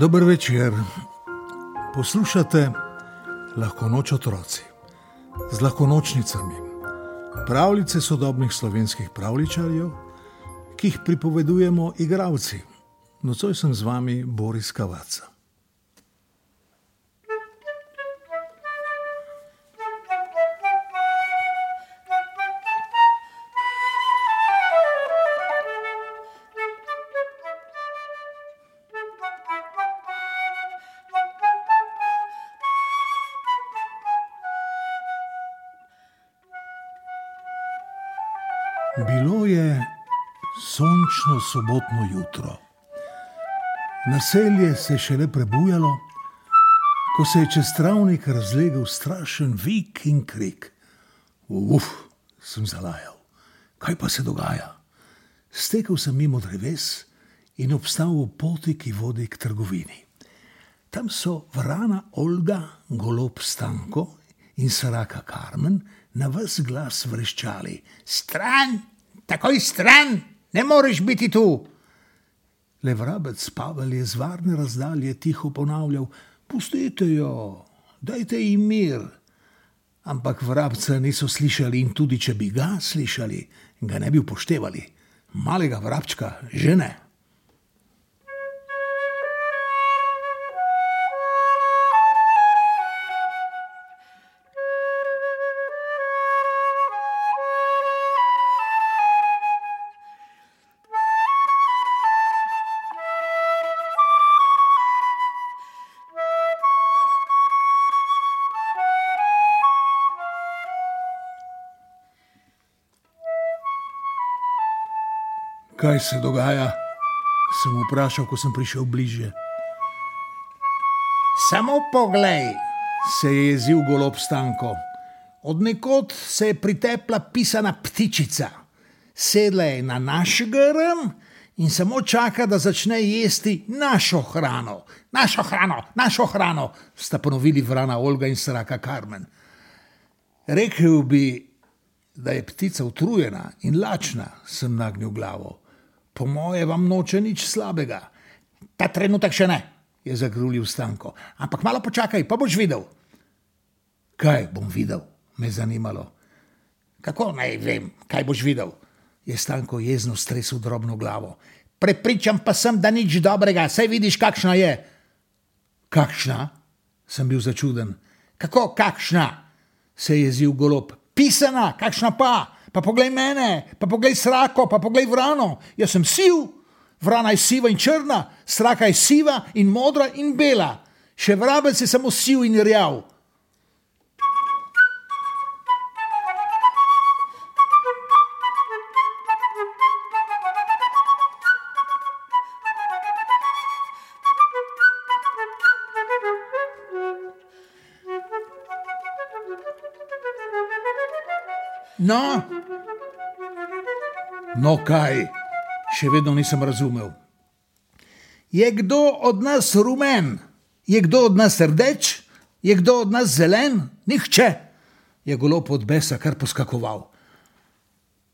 Dober večer. Poslušate lahko noč otroci z lahkonočnicami, pravljice sodobnih slovenskih pravličarjev, ki jih pripovedujemo igravci. Nocoj sem z vami Boris Kavaca. Bilo je sončno sobotno jutro. Naselje se je šele prebujalo, ko se je čez travnik razlegel strašen vik in krik. Uf, sem zalajal. Kaj pa se dogaja? Stekel sem mimo dreves in obstal v poti, ki vodi k trgovini. Tam so vrana Olga, golob Stanko in Saraka Karmen na vse glas vreščali: Stran, takoj stran, ne moreš biti tu. Le vrabec Pavel je z varne razdalje tiho ponavljal: Pustite jo, dajte jim mir. Ampak vrabca niso slišali in tudi če bi ga slišali, ga ne bi upoštevali. Malega vrabčka, že ne. Kaj se dogaja? Sem vprašal, ko sem prišel bliže. Samo poglej, Se je jezil golob Stanko. od nekod se je pritepla pisana ptičica. Sedla je na naš grm in samo čaka, da začne jesti našo hrano. Našo hrano, našo hrano, sta ponovili vrana Olga in Saraka Karmen. Rekel bi, da je ptica utrujena in lačna, sem nagnil glavo. Po moje vam noče nič slabega. Ta trenutek še ne, Je zagrulil Stanko. ampak malo počakaj, pa boš videl. Kaj bom videl? Me je zanimalo. Kako naj vem, kaj boš videl? Je Stanko jezno stresel drobno glavo. Prepričan pa sem, da nič dobrega, saj vidiš, kakšna je. Kakšna? Sem bil začuden. Kako kakšna? Se je jezil golob. Pisana, kakšna pa? Pa poglej mene, pa poglej srako, pa poglej vrano. Jaz sem siv, vrana je siva in črna, sraka je siva in modra in bela. Še vrabec je samo siv in rjav. No, No kaj? Še vedno nisem razumel. je kdo od nas rumen, je kdo od nas rdeč, je kdo od nas zelen? Nihče. Je golob od besa kar poskakoval.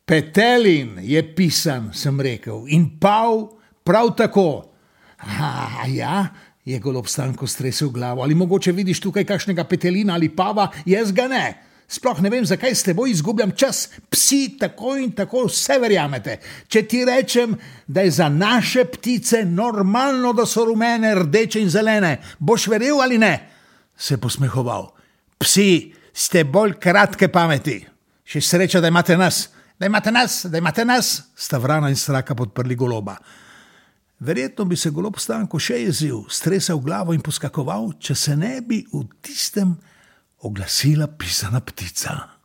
Petelin je pisan, sem rekel, in pav prav tako. A ja, je golob Stanko stresel glavo. Ali mogoče vidiš tukaj kakšnega petelina ali pava? Jaz ga ne. Sploh ne vem, zakaj s teboj izgubljam čas. Psi tako in tako vse verjamete. Če ti rečem, da je za naše ptice normalno, da so rumene, rdeče in zelene, boš verjel ali ne? Se je posmehoval. Psi ste bolj kratke pameti. Še sreča, da imate nas, da imate nas, da imate nas. Sta vrana in straka podprli goloba. Verjetno bi se golob Stanko še jezil, stresel glavo in poskakoval, če se ne bi v tistem oglasila pisana ptica.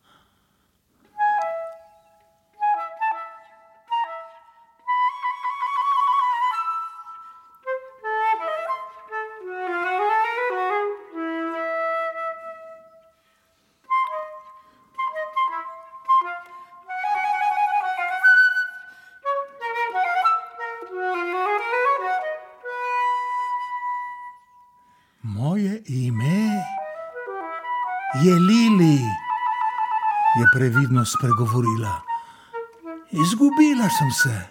Je Lili, je previdno spregovorila. Izgubila sem se,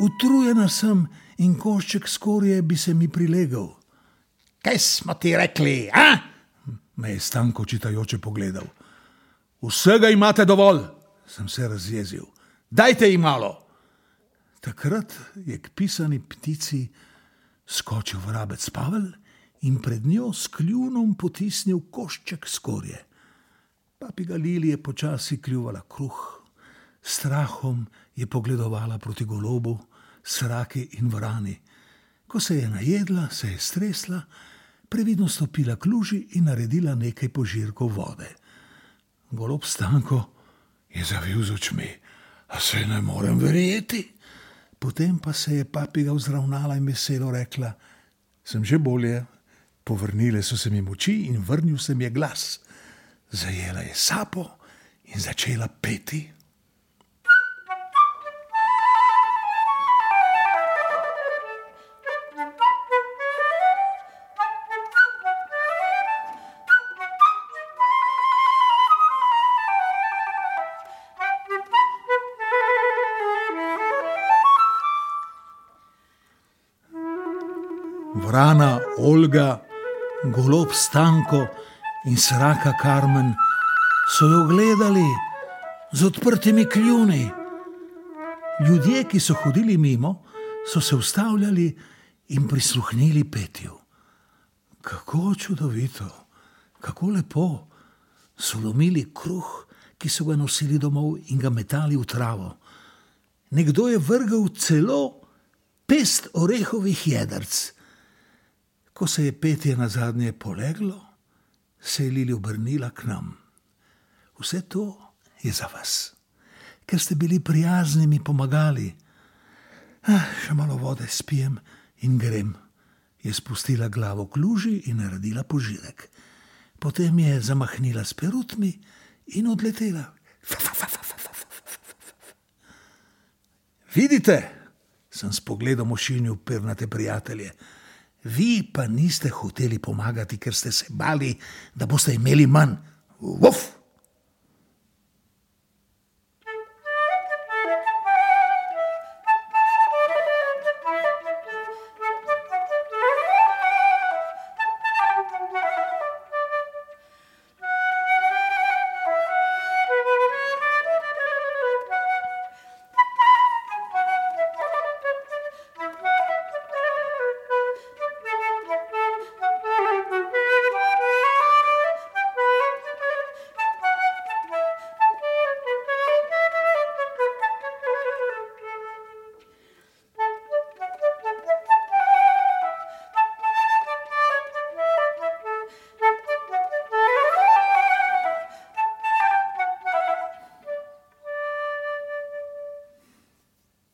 utrujena sem in košček skorje bi se mi prilegal. Kaj smo ti rekli, a? Me je stanko čitajoče pogledal. Vsega imate dovolj, sem se razjezil. Dajte jim malo. Takrat je k pisani ptici skočil vrabec Pavel in pred njo s kljunom potisnil košček skorje. Papiga Lili je počasi kljuvala kruh, strahom je pogledovala proti golobu, sraki in vrani. Ko se je najedla, se je stresla, previdno stopila k luži in naredila nekaj požirkov vode. Golob stanko je zavil z očmi, a se ne morem verjeti. Potem pa se je papiga vzravnala in veselo rekla: Sem že bolje. Povrnile so se mi moči in vrnil se mi je glas. Zajela je sapo in začela peti. Vrana Olga, golob Stanko in sraka Karmen so jo gledali z odprtimi kljuni. Ljudje, ki so hodili mimo, so se ustavljali in prisluhnili petju. Kako čudovito, kako lepo so lomili kruh, ki so ga nosili domov in ga metali v travo. Nekdo je vrgel celo pest orehovih jedrc. Ko se je petje na zadnje poleglo, se je Lili obrnila k nam. Vse to je za vas, ker ste bili prijazni mi pomagali. Ah, še malo vode spijem in grem. Je spustila glavo k luži in naredila požirek. Potem je zamahnila s perutmi in odletela. Vidite, sem s pogledom ošinil pernate prijatelje. Vi pa niste hoteli pomagati, ker ste se bali, da boste imeli manj. Uf!